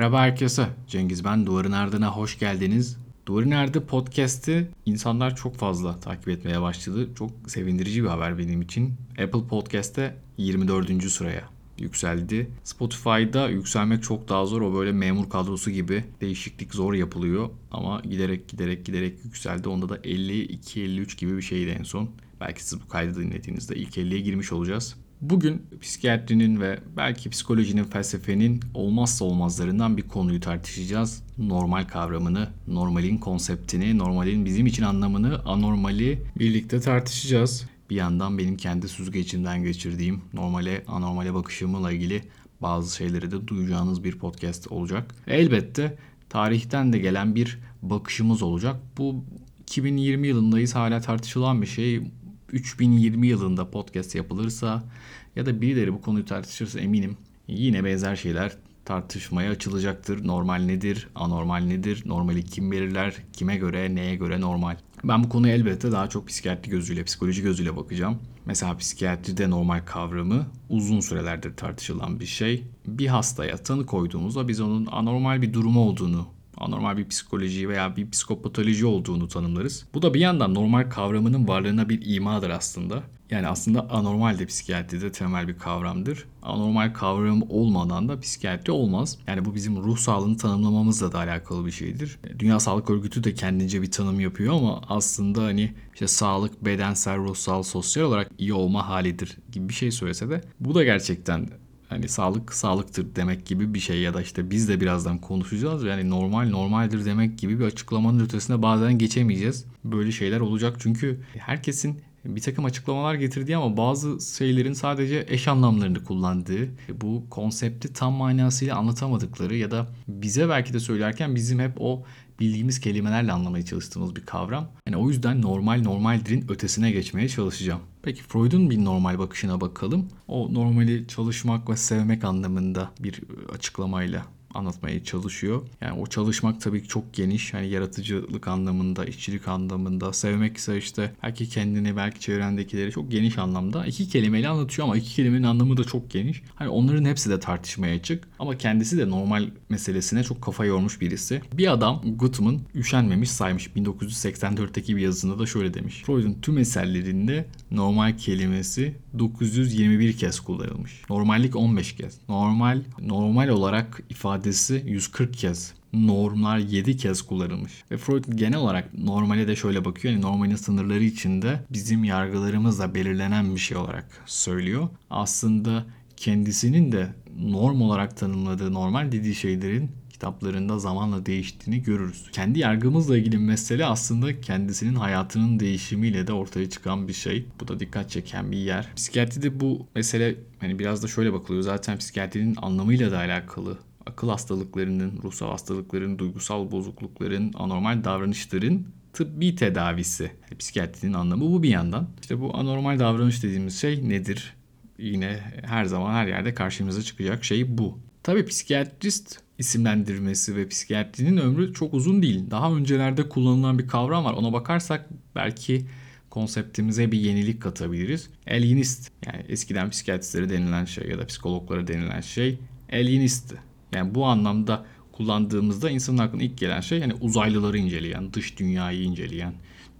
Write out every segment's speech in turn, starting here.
Merhaba herkese. Cengiz ben. Duvarın Ardına hoş geldiniz. Duvarın Ardı podcast'i insanlar çok fazla takip etmeye başladı. Çok sevindirici bir haber benim için. Apple Podcast'te 24. sıraya yükseldi. Spotify'da yükselmek çok daha zor. O böyle memur kadrosu gibi değişiklik zor yapılıyor. Ama giderek giderek giderek yükseldi. Onda da 52-53 gibi bir şeydi en son. Belki siz bu kaydı dinlediğinizde ilk 50'ye girmiş olacağız. Bugün psikiyatrinin ve belki psikolojinin felsefenin olmazsa olmazlarından bir konuyu tartışacağız. Normal kavramını, normalin konseptini, normalin bizim için anlamını, anormali birlikte tartışacağız. Bir yandan benim kendi süzgecimden geçirdiğim normale, anormale bakışımla ilgili bazı şeyleri de duyacağınız bir podcast olacak. Elbette tarihten de gelen bir bakışımız olacak. Bu 2020 yılındayız hala tartışılan bir şey. 3020 yılında podcast yapılırsa ya da birileri bu konuyu tartışırsa eminim yine benzer şeyler tartışmaya açılacaktır. Normal nedir, anormal nedir, normali kim belirler, kime göre, neye göre normal. Ben bu konuya elbette daha çok psikiyatri gözüyle, psikoloji gözüyle bakacağım. Mesela psikiyatride normal kavramı uzun sürelerdir tartışılan bir şey. Bir hastaya tanı koyduğumuzda biz onun anormal bir durumu olduğunu anormal bir psikoloji veya bir psikopatoloji olduğunu tanımlarız. Bu da bir yandan normal kavramının varlığına bir imadır aslında. Yani aslında anormal de psikiyatride temel bir kavramdır. Anormal kavram olmadan da psikiyatri olmaz. Yani bu bizim ruh sağlığını tanımlamamızla da alakalı bir şeydir. Dünya Sağlık Örgütü de kendince bir tanım yapıyor ama aslında hani işte sağlık bedensel, ruhsal, sosyal olarak iyi olma halidir gibi bir şey söylese de bu da gerçekten hani sağlık sağlıktır demek gibi bir şey ya da işte biz de birazdan konuşacağız. Yani normal normaldir demek gibi bir açıklamanın ötesine bazen geçemeyeceğiz. Böyle şeyler olacak çünkü herkesin bir takım açıklamalar getirdiği ama bazı şeylerin sadece eş anlamlarını kullandığı, bu konsepti tam manasıyla anlatamadıkları ya da bize belki de söylerken bizim hep o bildiğimiz kelimelerle anlamaya çalıştığımız bir kavram. Yani o yüzden normal normaldirin ötesine geçmeye çalışacağım. Peki Freud'un bir normal bakışına bakalım. O normali çalışmak ve sevmek anlamında bir açıklamayla anlatmaya çalışıyor. Yani o çalışmak tabii ki çok geniş. Hani yaratıcılık anlamında, işçilik anlamında, sevmek ise işte belki kendini, belki çevrendekileri çok geniş anlamda iki kelimeyle anlatıyor ama iki kelimenin anlamı da çok geniş. Hani onların hepsi de tartışmaya açık ama kendisi de normal meselesine çok kafa yormuş birisi. Bir adam Gutman üşenmemiş saymış. 1984'teki bir yazısında da şöyle demiş. Freud'un tüm eserlerinde normal kelimesi 921 kez kullanılmış. Normallik 15 kez. Normal normal olarak ifadesi 140 kez. Normlar 7 kez kullanılmış. Ve Freud genel olarak normale de şöyle bakıyor. Yani normalin sınırları içinde bizim yargılarımızla belirlenen bir şey olarak söylüyor. Aslında kendisinin de norm olarak tanımladığı normal dediği şeylerin kitaplarında zamanla değiştiğini görürüz. Kendi yargımızla ilgili mesele aslında kendisinin hayatının değişimiyle de ortaya çıkan bir şey. Bu da dikkat çeken bir yer. Psikiyatride bu mesele hani biraz da şöyle bakılıyor. Zaten psikiyatrinin anlamıyla da alakalı akıl hastalıklarının, ruhsal hastalıkların, duygusal bozuklukların, anormal davranışların tıbbi tedavisi. Psikiyatrinin anlamı bu bir yandan. İşte bu anormal davranış dediğimiz şey nedir? Yine her zaman her yerde karşımıza çıkacak şey bu. Tabii psikiyatrist isimlendirmesi ve psikiyatrinin ömrü çok uzun değil. Daha öncelerde kullanılan bir kavram var. Ona bakarsak belki konseptimize bir yenilik katabiliriz. Alienist yani eskiden psikiyatristlere denilen şey ya da psikologlara denilen şey alienistti. Yani bu anlamda kullandığımızda insanın aklına ilk gelen şey yani uzaylıları inceleyen, dış dünyayı inceleyen,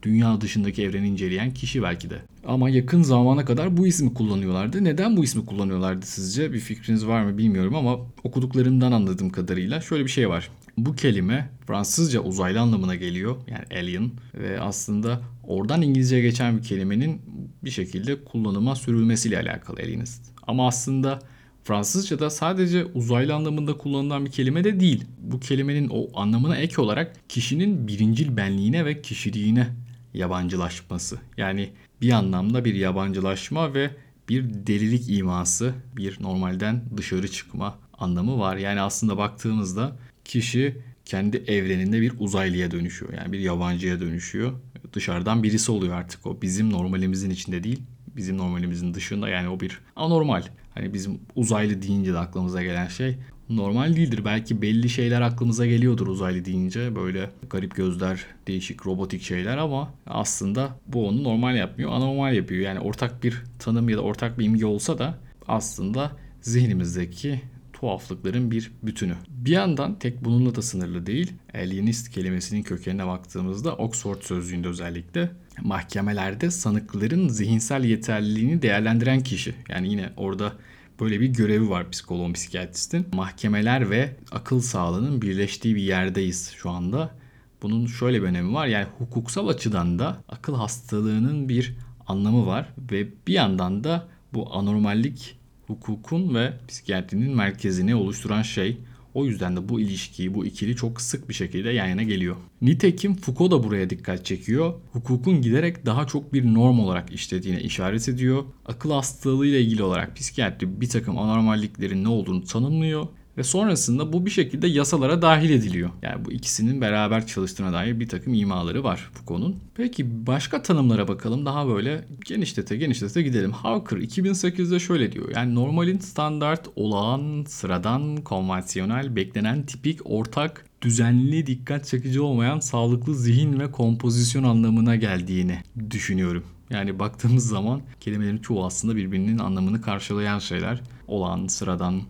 dünya dışındaki evreni inceleyen kişi belki de. Ama yakın zamana kadar bu ismi kullanıyorlardı. Neden bu ismi kullanıyorlardı sizce? Bir fikriniz var mı bilmiyorum ama okuduklarımdan anladığım kadarıyla şöyle bir şey var. Bu kelime Fransızca uzaylı anlamına geliyor. Yani alien ve aslında oradan İngilizce geçen bir kelimenin bir şekilde kullanıma sürülmesiyle alakalı alienist. Ama aslında Fransızca'da sadece uzaylı anlamında kullanılan bir kelime de değil. Bu kelimenin o anlamına ek olarak kişinin birincil benliğine ve kişiliğine yabancılaşması. Yani bir anlamda bir yabancılaşma ve bir delilik iması, bir normalden dışarı çıkma anlamı var. Yani aslında baktığımızda kişi kendi evreninde bir uzaylıya dönüşüyor. Yani bir yabancıya dönüşüyor. Dışarıdan birisi oluyor artık o. Bizim normalimizin içinde değil, bizim normalimizin dışında. Yani o bir anormal. Hani bizim uzaylı deyince de aklımıza gelen şey normal değildir. Belki belli şeyler aklımıza geliyordur uzaylı deyince. Böyle garip gözler, değişik robotik şeyler ama aslında bu onu normal yapmıyor, anormal yapıyor. Yani ortak bir tanım ya da ortak bir imge olsa da aslında zihnimizdeki tuhaflıkların bir bütünü. Bir yandan tek bununla da sınırlı değil. Alienist kelimesinin kökenine baktığımızda Oxford sözlüğünde özellikle mahkemelerde sanıkların zihinsel yeterliliğini değerlendiren kişi. Yani yine orada böyle bir görevi var psikoloğun, psikiyatristin. Mahkemeler ve akıl sağlığının birleştiği bir yerdeyiz şu anda. Bunun şöyle bir önemi var. Yani hukuksal açıdan da akıl hastalığının bir anlamı var ve bir yandan da bu anormallik hukukun ve psikiyatrinin merkezini oluşturan şey. O yüzden de bu ilişkiyi, bu ikili çok sık bir şekilde yan yana geliyor. Nitekim Foucault da buraya dikkat çekiyor. Hukukun giderek daha çok bir norm olarak işlediğine işaret ediyor. Akıl hastalığı ile ilgili olarak psikiyatri bir takım anormalliklerin ne olduğunu tanımlıyor ve sonrasında bu bir şekilde yasalara dahil ediliyor. Yani bu ikisinin beraber çalıştığına dair bir takım imaları var bu konunun. Peki başka tanımlara bakalım. Daha böyle genişlete genişlete gidelim. Hawker 2008'de şöyle diyor. Yani normalin standart, olağan, sıradan, konvansiyonel, beklenen, tipik, ortak, düzenli, dikkat çekici olmayan sağlıklı zihin ve kompozisyon anlamına geldiğini düşünüyorum. Yani baktığımız zaman kelimelerin çoğu aslında birbirinin anlamını karşılayan şeyler. Olağan, sıradan,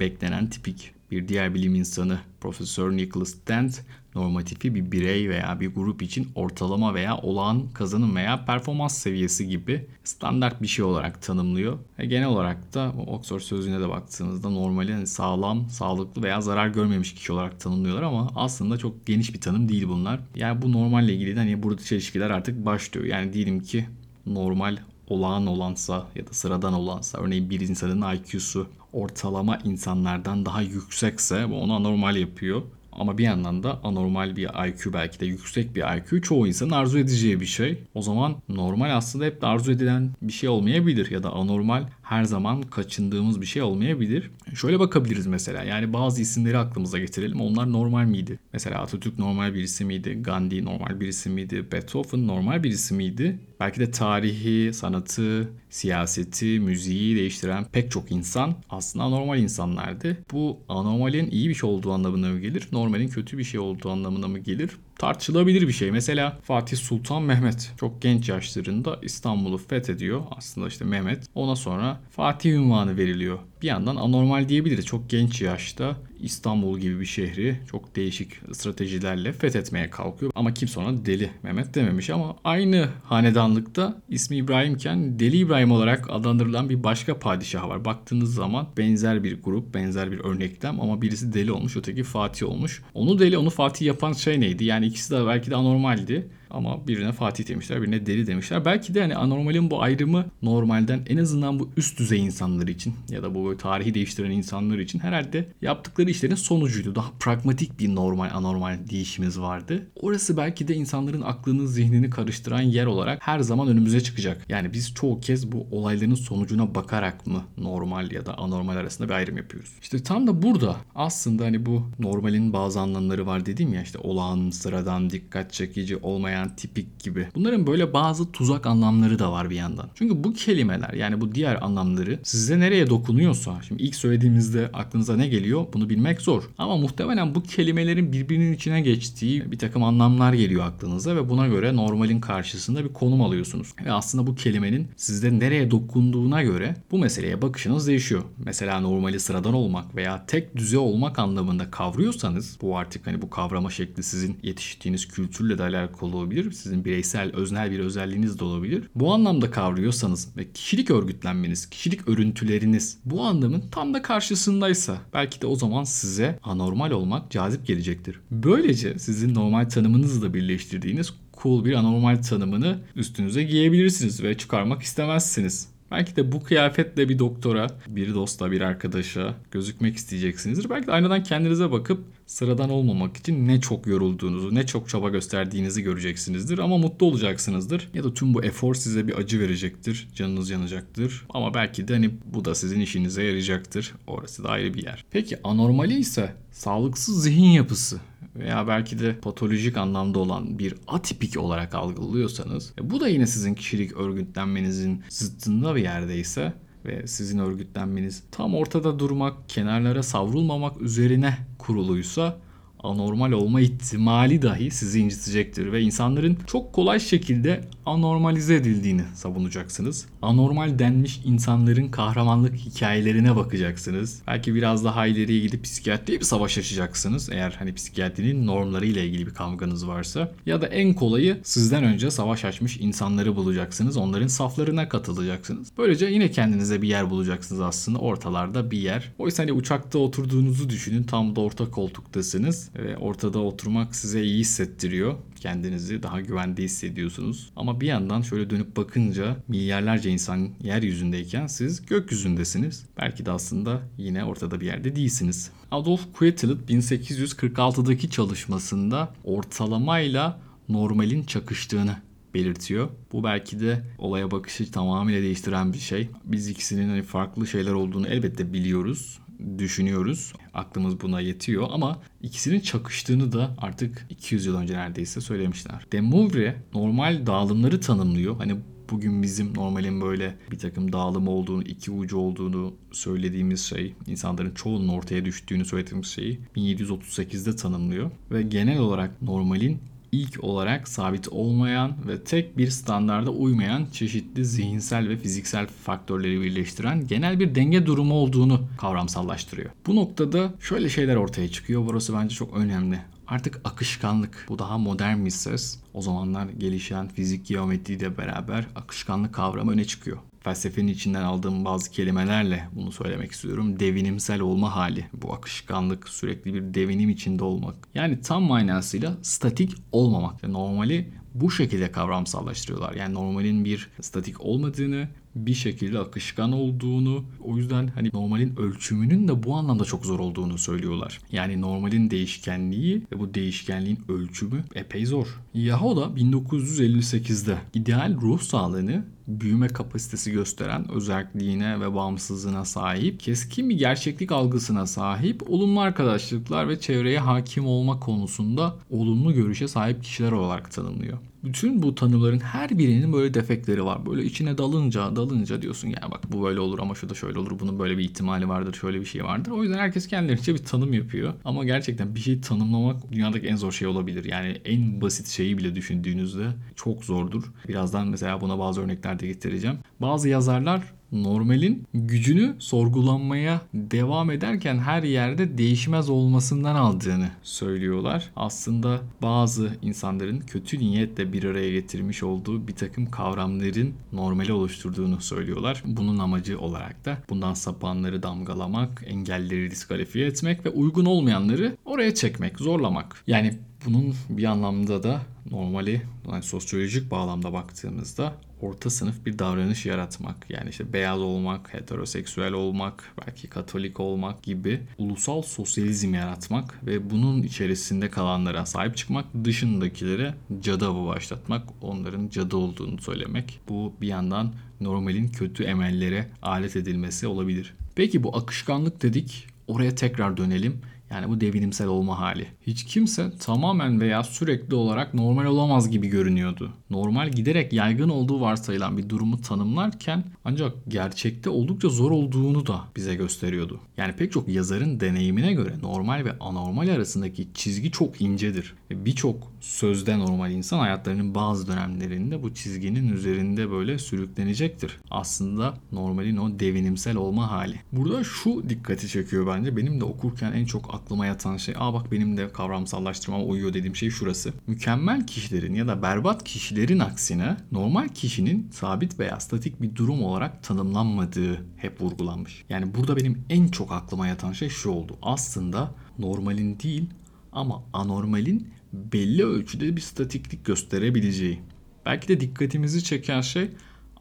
beklenen tipik bir diğer bilim insanı Profesör Nicholas Dent normatifi bir birey veya bir grup için ortalama veya olağan kazanım veya performans seviyesi gibi standart bir şey olarak tanımlıyor. Ve genel olarak da Oxford sözlüğüne de baktığınızda normali hani sağlam, sağlıklı veya zarar görmemiş kişi olarak tanımlıyorlar ama aslında çok geniş bir tanım değil bunlar. Yani bu normalle ilgili de hani burada çelişkiler artık başlıyor. Yani diyelim ki normal olağan olansa ya da sıradan olansa örneğin bir insanın IQ'su ortalama insanlardan daha yüksekse bu onu anormal yapıyor. Ama bir yandan da anormal bir IQ belki de yüksek bir IQ çoğu insanın arzu edeceği bir şey. O zaman normal aslında hep de arzu edilen bir şey olmayabilir ya da anormal her zaman kaçındığımız bir şey olmayabilir. Şöyle bakabiliriz mesela yani bazı isimleri aklımıza getirelim onlar normal miydi? Mesela Atatürk normal birisi miydi? Gandhi normal birisi miydi? Beethoven normal birisi miydi? Belki de tarihi, sanatı, siyaseti, müziği değiştiren pek çok insan aslında anormal insanlardı. Bu anormalin iyi bir şey olduğu anlamına mı gelir? Normalin kötü bir şey olduğu anlamına mı gelir? tartışılabilir bir şey. Mesela Fatih Sultan Mehmet çok genç yaşlarında İstanbul'u fethediyor. Aslında işte Mehmet. Ona sonra Fatih ünvanı veriliyor. Bir yandan anormal diyebiliriz. Çok genç yaşta İstanbul gibi bir şehri çok değişik stratejilerle fethetmeye kalkıyor. Ama kimse ona deli Mehmet dememiş ama aynı hanedanlıkta ismi İbrahimken Deli İbrahim olarak adlandırılan bir başka padişah var. Baktığınız zaman benzer bir grup, benzer bir örneklem ama birisi deli olmuş, öteki Fatih olmuş. Onu deli, onu Fatih yapan şey neydi? Yani ikisi de belki de anormaldi. Ama birine Fatih demişler, birine deli demişler. Belki de hani anormalin bu ayrımı normalden en azından bu üst düzey insanlar için ya da bu tarihi değiştiren insanlar için herhalde yaptıkları işlerin sonucuydu. Daha pragmatik bir normal anormal değişimiz vardı. Orası belki de insanların aklını zihnini karıştıran yer olarak her zaman önümüze çıkacak. Yani biz çoğu kez bu olayların sonucuna bakarak mı normal ya da anormal arasında bir ayrım yapıyoruz. İşte tam da burada aslında hani bu normalin bazı anlamları var dedim ya işte olağan, sıradan, dikkat çekici, olmayan olmayan tipik gibi. Bunların böyle bazı tuzak anlamları da var bir yandan. Çünkü bu kelimeler yani bu diğer anlamları size nereye dokunuyorsa şimdi ilk söylediğimizde aklınıza ne geliyor bunu bilmek zor. Ama muhtemelen bu kelimelerin birbirinin içine geçtiği bir takım anlamlar geliyor aklınıza ve buna göre normalin karşısında bir konum alıyorsunuz. Ve aslında bu kelimenin sizde nereye dokunduğuna göre bu meseleye bakışınız değişiyor. Mesela normali sıradan olmak veya tek düze olmak anlamında kavruyorsanız bu artık hani bu kavrama şekli sizin yetiştiğiniz kültürle de alakalı olabilir. Sizin bireysel, öznel bir özelliğiniz de olabilir. Bu anlamda kavruyorsanız ve kişilik örgütlenmeniz, kişilik örüntüleriniz bu anlamın tam da karşısındaysa belki de o zaman size anormal olmak cazip gelecektir. Böylece sizin normal tanımınızla birleştirdiğiniz cool bir anormal tanımını üstünüze giyebilirsiniz ve çıkarmak istemezsiniz. Belki de bu kıyafetle bir doktora, bir dosta, bir arkadaşa gözükmek isteyeceksinizdir. Belki de aynadan kendinize bakıp sıradan olmamak için ne çok yorulduğunuzu, ne çok çaba gösterdiğinizi göreceksinizdir ama mutlu olacaksınızdır. Ya da tüm bu efor size bir acı verecektir, canınız yanacaktır. Ama belki de hani bu da sizin işinize yarayacaktır. Orası da ayrı bir yer. Peki anormali ise sağlıksız zihin yapısı veya belki de patolojik anlamda olan bir atipik olarak algılıyorsanız e, bu da yine sizin kişilik örgütlenmenizin zıttında bir yerdeyse ve sizin örgütlenmeniz tam ortada durmak, kenarlara savrulmamak üzerine kuruluysa anormal olma ihtimali dahi sizi incitecektir ve insanların çok kolay şekilde anormalize edildiğini savunacaksınız. Anormal denmiş insanların kahramanlık hikayelerine bakacaksınız. Belki biraz daha ileriye gidip psikiyatriye bir savaş açacaksınız. Eğer hani psikiyatrinin normları ile ilgili bir kavganız varsa. Ya da en kolayı sizden önce savaş açmış insanları bulacaksınız. Onların saflarına katılacaksınız. Böylece yine kendinize bir yer bulacaksınız aslında. Ortalarda bir yer. Oysa hani uçakta oturduğunuzu düşünün. Tam da orta koltuktasınız. Ve ortada oturmak size iyi hissettiriyor. Kendinizi daha güvende hissediyorsunuz. Ama bir yandan şöyle dönüp bakınca milyarlarca insan yeryüzündeyken siz gökyüzündesiniz. Belki de aslında yine ortada bir yerde değilsiniz. Adolf Quetelet 1846'daki çalışmasında ortalamayla normalin çakıştığını belirtiyor. Bu belki de olaya bakışı tamamıyla değiştiren bir şey. Biz ikisinin hani farklı şeyler olduğunu elbette biliyoruz düşünüyoruz. Aklımız buna yetiyor ama ikisinin çakıştığını da artık 200 yıl önce neredeyse söylemişler. De Moivre normal dağılımları tanımlıyor. Hani bugün bizim normalin böyle bir takım dağılım olduğunu, iki ucu olduğunu söylediğimiz şey, insanların çoğunun ortaya düştüğünü söylediğimiz şeyi 1738'de tanımlıyor. Ve genel olarak normalin ilk olarak sabit olmayan ve tek bir standarda uymayan çeşitli zihinsel ve fiziksel faktörleri birleştiren genel bir denge durumu olduğunu kavramsallaştırıyor. Bu noktada şöyle şeyler ortaya çıkıyor. Burası bence çok önemli. Artık akışkanlık bu daha modern bir ses. O zamanlar gelişen fizik geometriyle beraber akışkanlık kavramı öne çıkıyor felsefenin içinden aldığım bazı kelimelerle bunu söylemek istiyorum. Devinimsel olma hali. Bu akışkanlık, sürekli bir devinim içinde olmak. Yani tam manasıyla statik olmamak. Normali bu şekilde kavramsallaştırıyorlar. Yani normalin bir statik olmadığını, bir şekilde akışkan olduğunu, o yüzden hani normalin ölçümünün de bu anlamda çok zor olduğunu söylüyorlar. Yani normalin değişkenliği ve bu değişkenliğin ölçümü epey zor. Yahoo da 1958'de ideal ruh sağlığını büyüme kapasitesi gösteren özelliğine ve bağımsızlığına sahip, keskin bir gerçeklik algısına sahip, olumlu arkadaşlıklar ve çevreye hakim olma konusunda olumlu görüşe sahip kişiler olarak tanımlıyor. Bütün bu tanımların her birinin böyle defekleri var. Böyle içine dalınca dalınca diyorsun ya bak bu böyle olur ama şu da şöyle olur. Bunun böyle bir ihtimali vardır, şöyle bir şey vardır. O yüzden herkes kendilerince bir tanım yapıyor. Ama gerçekten bir şeyi tanımlamak dünyadaki en zor şey olabilir. Yani en basit şeyi bile düşündüğünüzde çok zordur. Birazdan mesela buna bazı örnekler de getireceğim. Bazı yazarlar normalin gücünü sorgulanmaya devam ederken her yerde değişmez olmasından aldığını söylüyorlar. Aslında bazı insanların kötü niyetle bir araya getirmiş olduğu bir takım kavramların normali oluşturduğunu söylüyorlar. Bunun amacı olarak da bundan sapanları damgalamak, engelleri diskalifiye etmek ve uygun olmayanları oraya çekmek, zorlamak. Yani bunun bir anlamda da normali yani sosyolojik bağlamda baktığımızda orta sınıf bir davranış yaratmak. Yani işte beyaz olmak, heteroseksüel olmak, belki katolik olmak gibi ulusal sosyalizm yaratmak ve bunun içerisinde kalanlara sahip çıkmak, dışındakilere cadı avı başlatmak, onların cadı olduğunu söylemek. Bu bir yandan normalin kötü emellere alet edilmesi olabilir. Peki bu akışkanlık dedik. Oraya tekrar dönelim. Yani bu devinimsel olma hali. Hiç kimse tamamen veya sürekli olarak normal olamaz gibi görünüyordu. Normal giderek yaygın olduğu varsayılan bir durumu tanımlarken ancak gerçekte oldukça zor olduğunu da bize gösteriyordu. Yani pek çok yazarın deneyimine göre normal ve anormal arasındaki çizgi çok incedir. Birçok sözde normal insan hayatlarının bazı dönemlerinde bu çizginin üzerinde böyle sürüklenecektir. Aslında normalin o devinimsel olma hali. Burada şu dikkati çekiyor bence. Benim de okurken en çok aklıma yatan şey aa bak benim de kavramsallaştırmama uyuyor dediğim şey şurası. Mükemmel kişilerin ya da berbat kişilerin aksine normal kişinin sabit veya statik bir durum olarak tanımlanmadığı hep vurgulanmış. Yani burada benim en çok aklıma yatan şey şu oldu. Aslında normalin değil ama anormalin belli ölçüde bir statiklik gösterebileceği. Belki de dikkatimizi çeken şey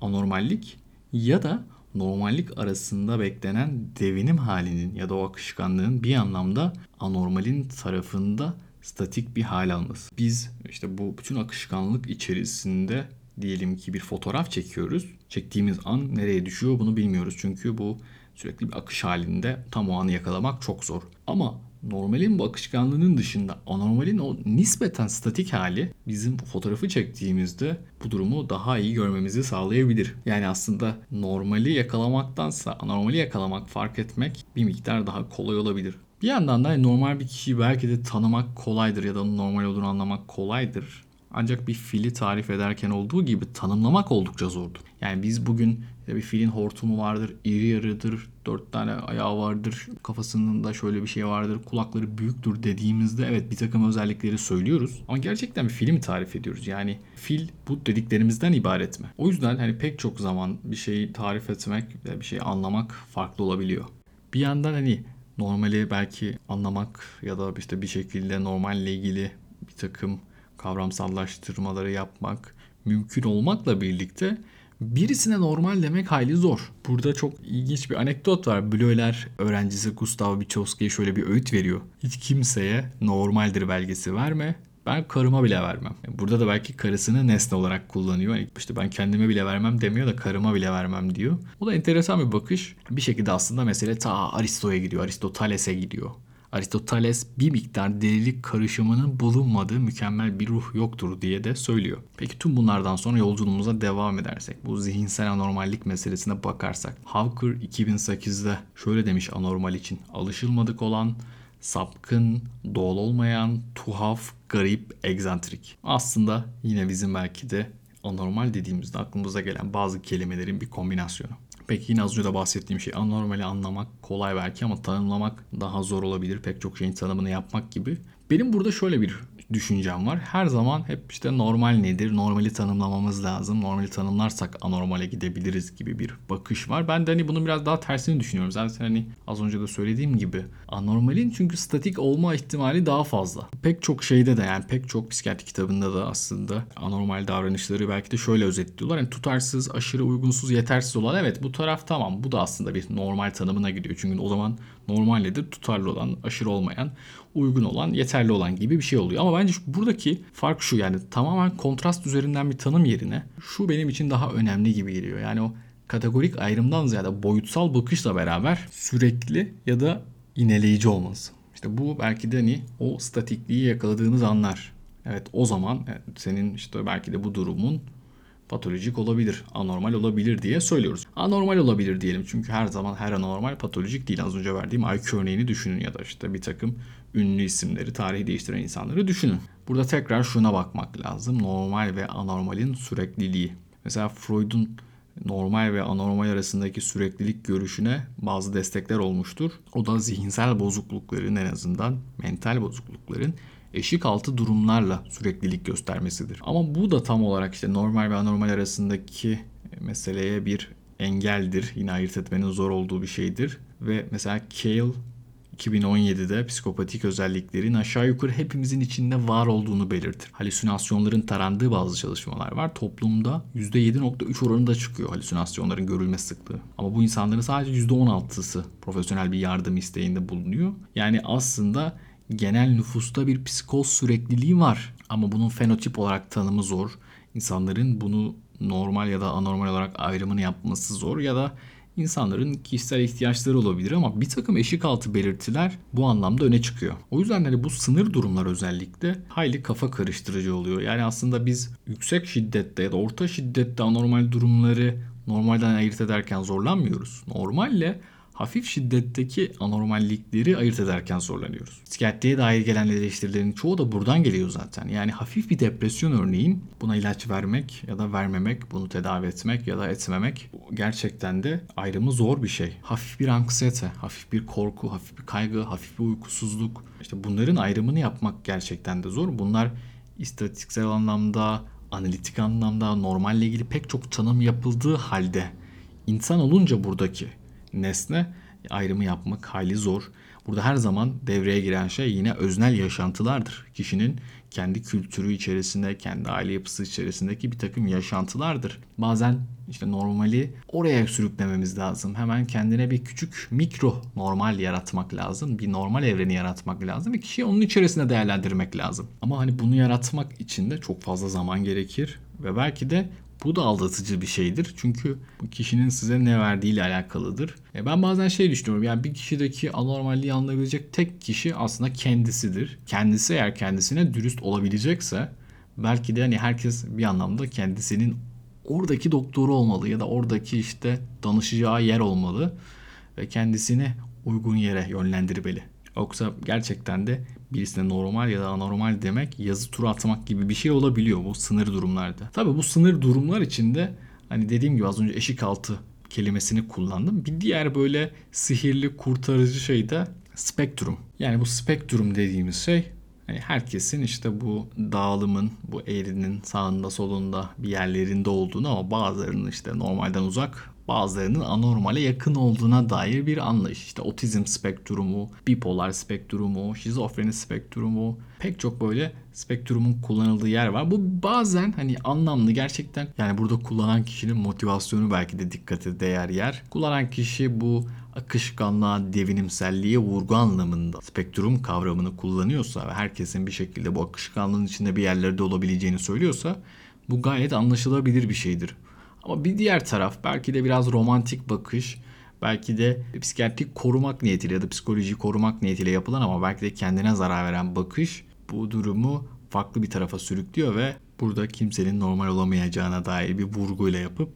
anormallik ya da normallik arasında beklenen devinim halinin ya da o akışkanlığın bir anlamda anormalin tarafında statik bir hal alması. Biz işte bu bütün akışkanlık içerisinde diyelim ki bir fotoğraf çekiyoruz. Çektiğimiz an nereye düşüyor bunu bilmiyoruz. Çünkü bu sürekli bir akış halinde tam o anı yakalamak çok zor. Ama normalin bu akışkanlığının dışında anormalin o nispeten statik hali bizim fotoğrafı çektiğimizde bu durumu daha iyi görmemizi sağlayabilir. Yani aslında normali yakalamaktansa anormali yakalamak, fark etmek bir miktar daha kolay olabilir. Bir yandan da hani normal bir kişiyi belki de tanımak kolaydır ya da normal olduğunu anlamak kolaydır. Ancak bir fili tarif ederken olduğu gibi tanımlamak oldukça zordur. Yani biz bugün bir filin hortumu vardır, iri yarıdır, dört tane ayağı vardır, kafasının da şöyle bir şey vardır, kulakları büyüktür dediğimizde evet bir takım özellikleri söylüyoruz. Ama gerçekten bir fili mi tarif ediyoruz? Yani fil bu dediklerimizden ibaret mi? O yüzden hani pek çok zaman bir şeyi tarif etmek bir şeyi anlamak farklı olabiliyor. Bir yandan hani normali belki anlamak ya da işte bir şekilde normalle ilgili bir takım kavramsallaştırmaları yapmak mümkün olmakla birlikte birisine normal demek hayli zor. Burada çok ilginç bir anekdot var. Bleuler öğrencisi Gustav Bichowski'ye şöyle bir öğüt veriyor. Hiç kimseye normaldir belgesi verme. Ben karıma bile vermem. Burada da belki karısını nesne olarak kullanıyor. Yani işte ben kendime bile vermem demiyor da karıma bile vermem diyor. O da enteresan bir bakış. Bir şekilde aslında mesele ta Aristo'ya gidiyor. Aristoteles'e gidiyor. Aristoteles bir miktar delilik karışımının bulunmadığı mükemmel bir ruh yoktur diye de söylüyor. Peki tüm bunlardan sonra yolculuğumuza devam edersek, bu zihinsel anormallik meselesine bakarsak, Hawker 2008'de şöyle demiş anormal için, alışılmadık olan, sapkın, doğal olmayan, tuhaf, garip, egzantrik. Aslında yine bizim belki de anormal dediğimizde aklımıza gelen bazı kelimelerin bir kombinasyonu. Peki yine az önce de bahsettiğim şey anormali anlamak kolay belki ama tanımlamak daha zor olabilir. Pek çok şeyin tanımını yapmak gibi. Benim burada şöyle bir düşüncem var. Her zaman hep işte normal nedir? Normali tanımlamamız lazım. Normali tanımlarsak anormale gidebiliriz gibi bir bakış var. Ben de hani bunun biraz daha tersini düşünüyorum. Zaten hani az önce de söylediğim gibi anormalin çünkü statik olma ihtimali daha fazla. Pek çok şeyde de yani pek çok psikiyatri kitabında da aslında anormal davranışları belki de şöyle özetliyorlar. Yani tutarsız, aşırı uygunsuz, yetersiz olan evet bu taraf tamam. Bu da aslında bir normal tanımına gidiyor. Çünkü o zaman normal nedir? Tutarlı olan, aşırı olmayan, uygun olan, yeterli olan gibi bir şey oluyor. Ama bence buradaki fark şu yani tamamen kontrast üzerinden bir tanım yerine şu benim için daha önemli gibi geliyor. Yani o kategorik ayrımdan ziyade boyutsal bakışla beraber sürekli ya da ineleyici olması. İşte bu belki de hani o statikliği yakaladığınız anlar. Evet o zaman senin işte belki de bu durumun patolojik olabilir, anormal olabilir diye söylüyoruz. Anormal olabilir diyelim çünkü her zaman her anormal patolojik değil. Az önce verdiğim IQ örneğini düşünün ya da işte bir takım ünlü isimleri, tarihi değiştiren insanları düşünün. Burada tekrar şuna bakmak lazım. Normal ve anormalin sürekliliği. Mesela Freud'un normal ve anormal arasındaki süreklilik görüşüne bazı destekler olmuştur. O da zihinsel bozuklukların en azından mental bozuklukların eşik altı durumlarla süreklilik göstermesidir. Ama bu da tam olarak işte normal ve anormal arasındaki meseleye bir engeldir. Yine ayırt etmenin zor olduğu bir şeydir. Ve mesela Cale 2017'de psikopatik özelliklerin aşağı yukarı hepimizin içinde var olduğunu belirtir. Halüsinasyonların tarandığı bazı çalışmalar var. Toplumda %7.3 oranında çıkıyor halüsinasyonların görülme sıklığı. Ama bu insanların sadece %16'sı profesyonel bir yardım isteğinde bulunuyor. Yani aslında genel nüfusta bir psikoz sürekliliği var. Ama bunun fenotip olarak tanımı zor. İnsanların bunu normal ya da anormal olarak ayrımını yapması zor ya da insanların kişisel ihtiyaçları olabilir ama bir takım eşik altı belirtiler bu anlamda öne çıkıyor. O yüzden hani bu sınır durumlar özellikle hayli kafa karıştırıcı oluyor. Yani aslında biz yüksek şiddette ya da orta şiddette anormal durumları normalden ayırt ederken zorlanmıyoruz. Normalle hafif şiddetteki anormallikleri ayırt ederken zorlanıyoruz. Psikiyatriye dair gelen eleştirilerin çoğu da buradan geliyor zaten. Yani hafif bir depresyon örneğin buna ilaç vermek ya da vermemek, bunu tedavi etmek ya da etmemek gerçekten de ayrımı zor bir şey. Hafif bir anksiyete, hafif bir korku, hafif bir kaygı, hafif bir uykusuzluk. İşte bunların ayrımını yapmak gerçekten de zor. Bunlar istatistiksel anlamda, analitik anlamda normalle ilgili pek çok tanım yapıldığı halde insan olunca buradaki nesne ayrımı yapmak hali zor. Burada her zaman devreye giren şey yine öznel yaşantılardır. Kişinin kendi kültürü içerisinde, kendi aile yapısı içerisindeki bir takım yaşantılardır. Bazen işte normali oraya sürüklememiz lazım. Hemen kendine bir küçük mikro normal yaratmak lazım. Bir normal evreni yaratmak lazım. Bir kişiyi onun içerisinde değerlendirmek lazım. Ama hani bunu yaratmak için de çok fazla zaman gerekir. Ve belki de bu da aldatıcı bir şeydir. Çünkü bu kişinin size ne verdiğiyle alakalıdır. E ben bazen şey düşünüyorum. Yani bir kişideki anormalliği anlayabilecek tek kişi aslında kendisidir. Kendisi eğer kendisine dürüst olabilecekse belki de hani herkes bir anlamda kendisinin oradaki doktoru olmalı ya da oradaki işte danışacağı yer olmalı ve kendisini uygun yere yönlendirmeli. Yoksa gerçekten de birisine normal ya da anormal demek yazı tur atmak gibi bir şey olabiliyor bu sınır durumlarda. Tabii bu sınır durumlar içinde hani dediğim gibi az önce eşik altı kelimesini kullandım. Bir diğer böyle sihirli kurtarıcı şey de spektrum. Yani bu spektrum dediğimiz şey hani herkesin işte bu dağılımın, bu eğrinin sağında solunda bir yerlerinde olduğunu ama bazılarının işte normalden uzak, bazılarının anormale yakın olduğuna dair bir anlayış. İşte otizm spektrumu, bipolar spektrumu, şizofreni spektrumu, pek çok böyle spektrumun kullanıldığı yer var. Bu bazen hani anlamlı gerçekten yani burada kullanan kişinin motivasyonu belki de dikkate değer yer. Kullanan kişi bu akışkanlığa, devinimselliğe vurgu anlamında spektrum kavramını kullanıyorsa ve herkesin bir şekilde bu akışkanlığın içinde bir yerlerde olabileceğini söylüyorsa bu gayet anlaşılabilir bir şeydir. Ama bir diğer taraf belki de biraz romantik bakış, belki de psikiyatrik korumak niyetiyle ya da psikolojiyi korumak niyetiyle yapılan ama belki de kendine zarar veren bakış bu durumu farklı bir tarafa sürüklüyor ve burada kimsenin normal olamayacağına dair bir vurguyla yapıp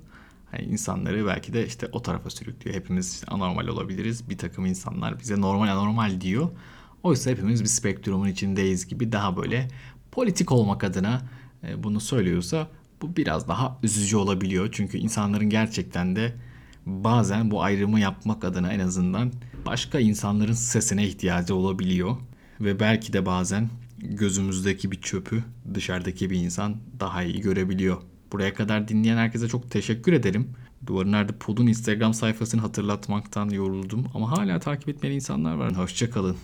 hani insanları belki de işte o tarafa sürüklüyor. Hepimiz işte anormal olabiliriz. Bir takım insanlar bize normal anormal diyor. Oysa hepimiz bir spektrumun içindeyiz gibi daha böyle politik olmak adına e, bunu söylüyorsa bu biraz daha üzücü olabiliyor. Çünkü insanların gerçekten de bazen bu ayrımı yapmak adına en azından başka insanların sesine ihtiyacı olabiliyor. Ve belki de bazen gözümüzdeki bir çöpü dışarıdaki bir insan daha iyi görebiliyor. Buraya kadar dinleyen herkese çok teşekkür ederim. Duvarın Nerede Pod'un Instagram sayfasını hatırlatmaktan yoruldum ama hala takip etmeyen insanlar var. Hoşçakalın.